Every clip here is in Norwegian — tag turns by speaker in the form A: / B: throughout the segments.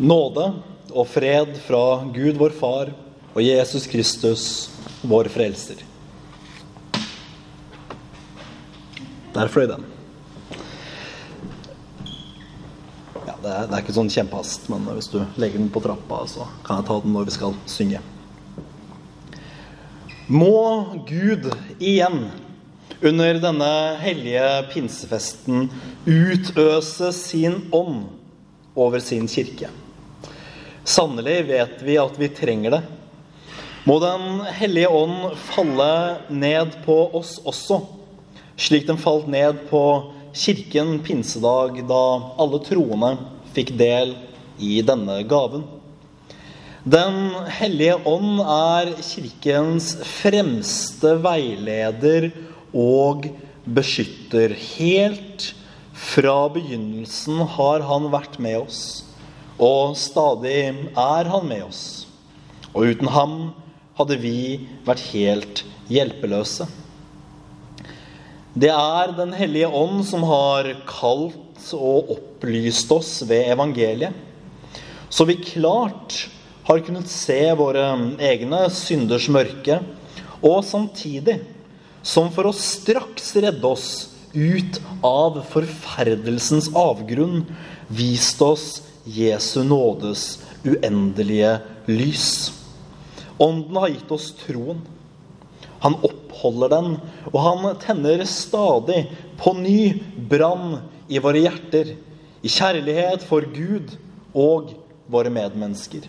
A: Nåde og fred fra Gud vår Far og Jesus Kristus, vår Frelser. Der fløy den. Ja, det er, det er ikke sånn kjempehast, men hvis du legger den på trappa, så kan jeg ta den når vi skal synge. Må Gud igjen under denne hellige pinsefesten utøse sin ånd over sin kirke. Sannelig vet vi at vi trenger det. Må Den hellige ånd falle ned på oss også, slik den falt ned på kirken pinsedag, da alle troende fikk del i denne gaven. Den hellige ånd er kirkens fremste veileder og beskytter. Helt fra begynnelsen har han vært med oss, og stadig er han med oss. Og uten ham hadde vi vært helt hjelpeløse. Det er Den hellige ånd som har kalt og opplyst oss ved evangeliet, så vi klart har kunnet se våre egne synders mørke, og samtidig, som for å straks redde oss ut av forferdelsens avgrunn, vist oss Jesu nådes uendelige lys. Ånden har gitt oss troen. Han oppholder den, og han tenner stadig på ny brann i våre hjerter, i kjærlighet for Gud og våre medmennesker.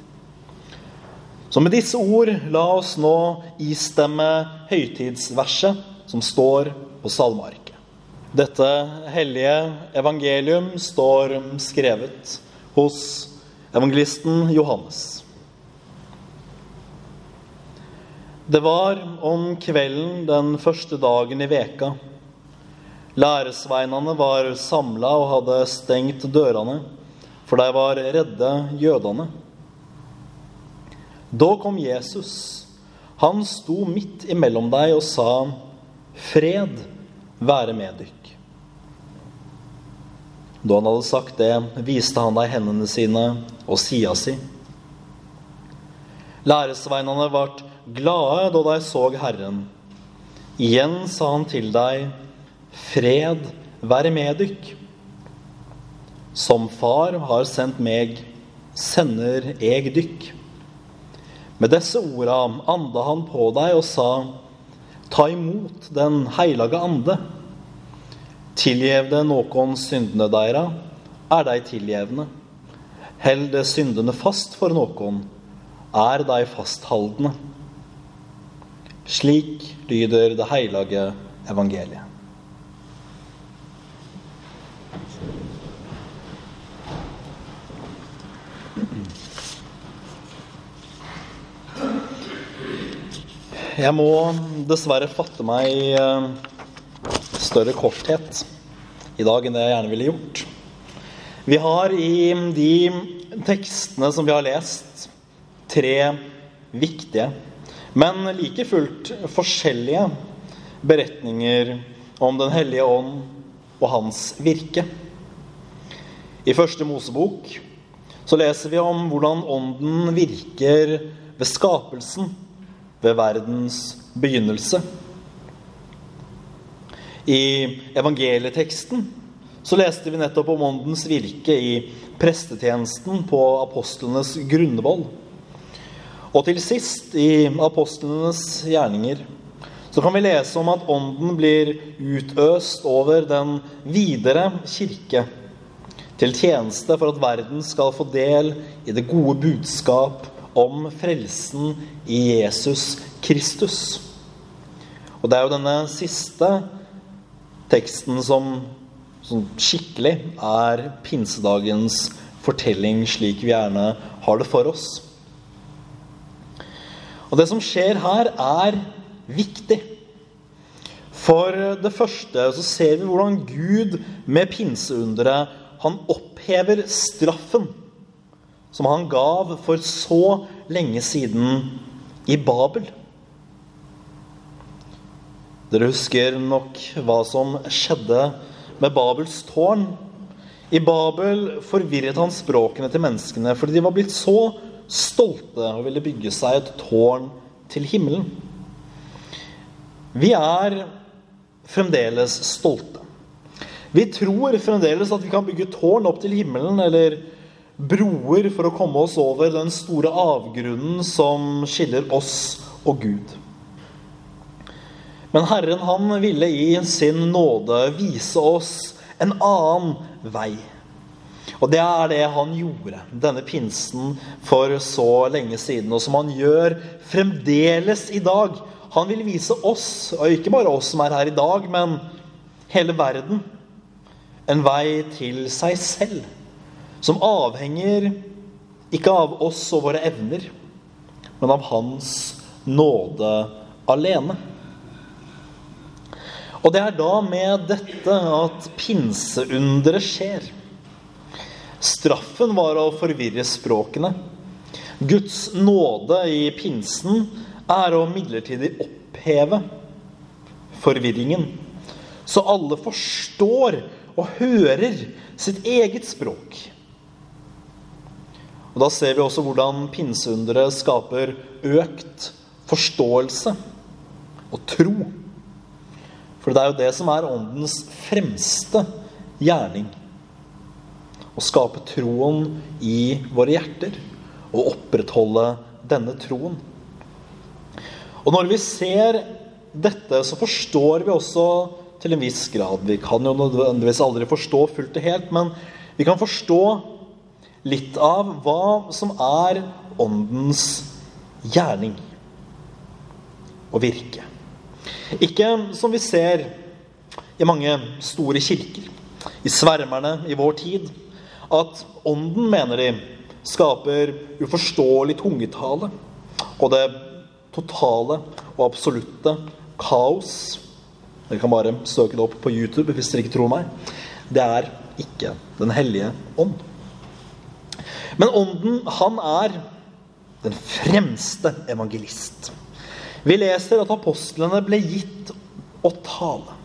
A: Så med disse ord, la oss nå istemme høytidsverset som står på salmearket. Dette hellige evangelium står skrevet hos evangelisten Johannes. Det var om kvelden den første dagen i veka. Læresveinene var samla og hadde stengt dørene, for de var redde jødene. Da kom Jesus. Han sto midt imellom deg og sa, 'Fred være med dykk'. Da han hadde sagt det, viste han deg hendene sine og sida si. Læresveinene ble glade da de så Herren. Igjen sa han til deg, 'Fred være med dykk'. Som Far har sendt meg, sender jeg dykk. Med disse orda anda han på deg og sa, Ta imot Den heilage ande. Tilgjev det noen syndene deira, er dei tilgjevne. Held syndene fast for noen, er dei fasthaldne. Slik lyder det heilage evangeliet. Jeg må dessverre fatte meg i eh, større korthet i dag enn det jeg gjerne ville gjort. Vi har i de tekstene som vi har lest, tre viktige, men like fullt forskjellige beretninger om Den hellige ånd og hans virke. I første Mosebok så leser vi om hvordan Ånden virker ved skapelsen ved verdens begynnelse. I evangelieteksten så leste vi nettopp om åndens virke i prestetjenesten på apostlenes grunnvoll. Og til sist, i apostlenes gjerninger, så kan vi lese om at ånden blir utøst over den videre kirke til tjeneste for at verden skal få del i det gode budskap om frelsen i Jesus Kristus. Og det er jo denne siste teksten som, som skikkelig er pinsedagens fortelling, slik vi gjerne har det for oss. Og det som skjer her, er viktig. For det første så ser vi hvordan Gud med pinseunderet han opphever straffen som han gav for så lenge siden i Babel. Dere husker nok hva som skjedde med Babels tårn I Babel forvirret han språkene til menneskene fordi de var blitt så stolte og ville bygge seg et tårn til himmelen. Vi er fremdeles stolte. Vi tror fremdeles at vi kan bygge tårn opp til himmelen eller broer for å komme oss over den store avgrunnen som skiller oss og Gud. Men Herren han ville i sin nåde vise oss en annen vei. Og det er det han gjorde denne pinsen for så lenge siden, og som han gjør fremdeles i dag. Han vil vise oss, og ikke bare oss som er her i dag, men hele verden, en vei til seg selv. Som avhenger ikke av oss og våre evner, men av Hans nåde alene. Og det er da med dette at pinseunderet skjer. Straffen var å forvirre språkene. Guds nåde i pinsen er å midlertidig oppheve forvirringen. Så alle forstår og hører sitt eget språk. Og Da ser vi også hvordan pinseunderet skaper økt forståelse og tro. For det er jo det som er åndens fremste gjerning. Å skape troen i våre hjerter og opprettholde denne troen. Og når vi ser dette, så forstår vi også til en viss grad Vi kan jo nødvendigvis aldri forstå fullt og helt, men vi kan forstå litt av hva som er åndens gjerning og virke. Ikke som vi ser i mange store kirker, i svermerne i vår tid, at ånden, mener de, skaper uforståelig tungetale og det totale og absolutte kaos. Dere kan bare søke det opp på YouTube hvis dere ikke tror meg. Det er ikke Den hellige ånd. Men ånden, han er den fremste evangelist. Vi leser at apostlene ble gitt å tale.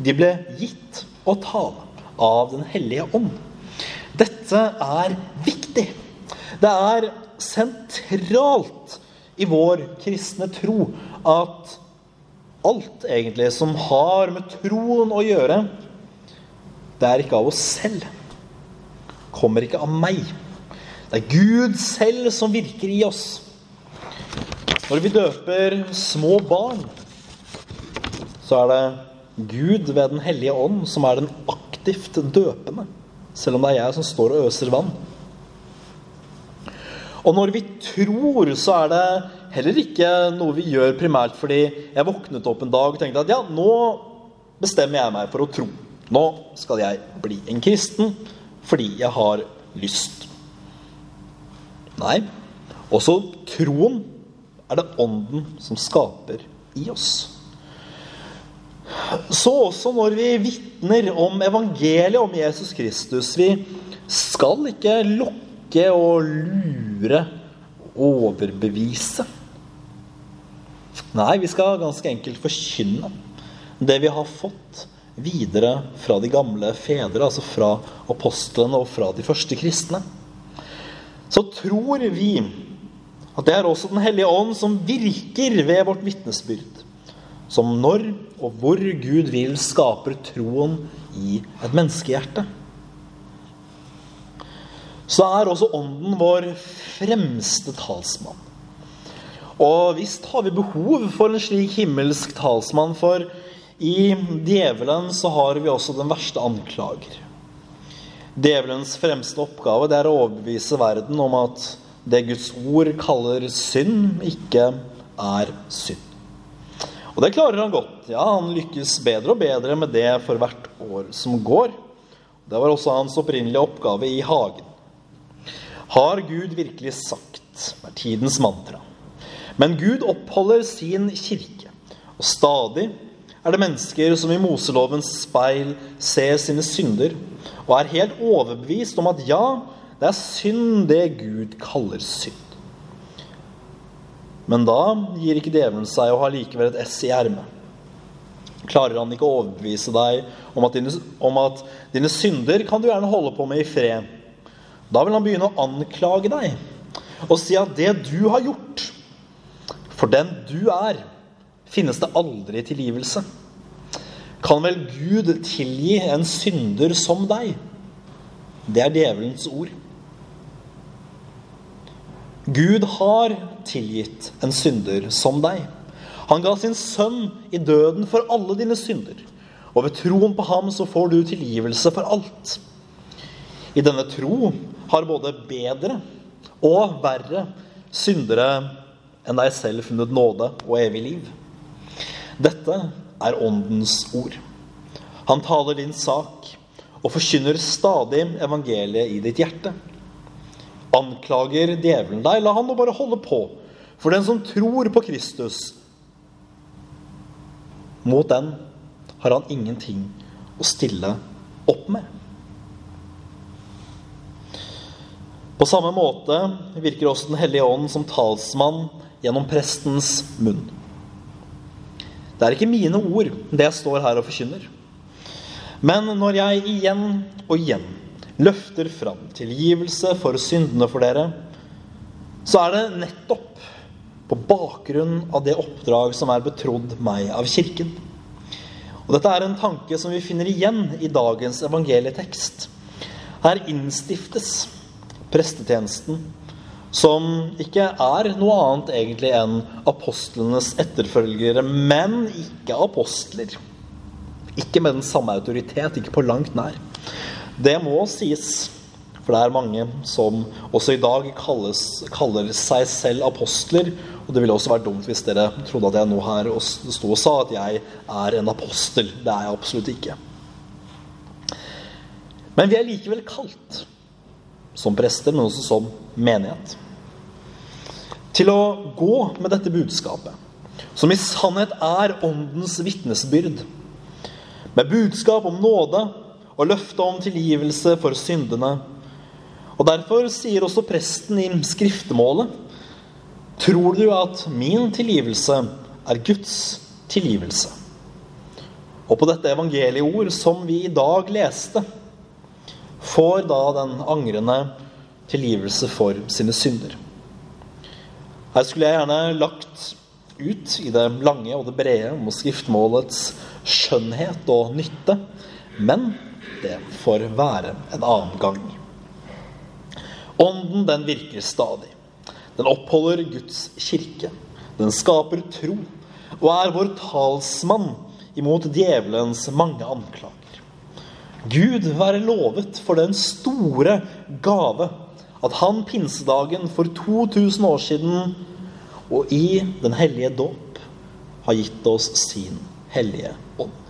A: De ble gitt å tale av Den hellige ånd. Dette er viktig. Det er sentralt i vår kristne tro at alt egentlig som har med troen å gjøre, det er ikke av oss selv. Kommer ikke av meg. Det er Gud selv som virker i oss. Når vi døper små barn, så er det Gud ved Den hellige ånd som er den aktivt døpende. Selv om det er jeg som står og øser vann. Og når vi tror, så er det heller ikke noe vi gjør primært fordi jeg våknet opp en dag og tenkte at ja, nå bestemmer jeg meg for å tro. Nå skal jeg bli en kristen fordi jeg har lyst. Nei. Også troen er det Ånden som skaper i oss. Så også når vi vitner om evangeliet om Jesus Kristus. Vi skal ikke lokke og lure, overbevise. Nei, vi skal ganske enkelt forkynne det vi har fått videre fra de gamle fedre, altså fra apostlene og fra de første kristne. Så tror vi at det er også Den hellige ånd som virker ved vårt vitnesbyrd. Som når og hvor Gud vil skaper troen i et menneskehjerte. Så er også Ånden vår fremste talsmann. Og visst har vi behov for en slik himmelsk talsmann, for i djevelen så har vi også den verste anklager. Djevelens fremste oppgave det er å overbevise verden om at det Guds ord kaller synd, ikke er synd. Og det klarer han godt. Ja, han lykkes bedre og bedre med det for hvert år som går. Det var også hans opprinnelige oppgave i hagen. Har Gud virkelig sagt, er tidens mantra. Men Gud oppholder sin kirke, og stadig er det mennesker som i Moselovens speil ser sine synder, og er helt overbevist om at ja, det er synd, det Gud kaller synd. Men da gir ikke djevelen seg og har likevel et ess i ermet. Klarer han ikke å overbevise deg om at, dine, om at dine synder kan du gjerne holde på med i fred? Da vil han begynne å anklage deg og si at det du har gjort, for den du er, finnes det aldri tilgivelse. Kan vel Gud tilgi en synder som deg? Det er djevelens ord. Gud har tilgitt en synder som deg. Han ga sin sønn i døden for alle dine synder. Og ved troen på ham så får du tilgivelse for alt. I denne tro har både bedre og verre syndere enn deg selv funnet nåde og evig liv. Dette er Åndens ord. Han taler din sak og forkynner stadig evangeliet i ditt hjerte. Anklager djevelen deg, la han nå bare holde på. For den som tror på Kristus, mot den har han ingenting å stille opp med. På samme måte virker også Den hellige ånd som talsmann gjennom prestens munn. Det er ikke mine ord, det jeg står her og forkynner. Men når jeg igjen og igjen løfter fram tilgivelse for syndene for dere, så er det nettopp på bakgrunn av det oppdrag som er betrodd meg av Kirken. Og Dette er en tanke som vi finner igjen i dagens evangelietekst. Her innstiftes prestetjenesten, som ikke er noe annet egentlig enn apostlenes etterfølgere, men ikke apostler. Ikke med den samme autoritet, ikke på langt nær. Det må sies. For det er mange som også i dag kalles, kaller seg selv apostler. Og det ville også vært dumt hvis dere trodde at jeg nå her sto og sa at jeg er en apostel. Det er jeg absolutt ikke. Men vi er likevel kalt, som prester, men også som menighet, til å gå med dette budskapet, som i sannhet er åndens vitnesbyrd med budskap om nåde og løfte om tilgivelse for syndene. Og Derfor sier også presten i skriftemålet Tror du at min tilgivelse er Guds tilgivelse? Og på dette evangelieord, som vi i dag leste, får da den angrende tilgivelse for sine synder. Her skulle jeg gjerne lagt ut i det lange og det brede om skriftmålets skjønnhet og nytte. Men det får være en annen gang. Ånden, den virker stadig. Den oppholder Guds kirke. Den skaper tro og er vår talsmann imot djevelens mange anklager. Gud være lovet for den store gave at han pinsedagen for 2000 år siden og i Den hellige dåp har gitt oss sin hellige ånd.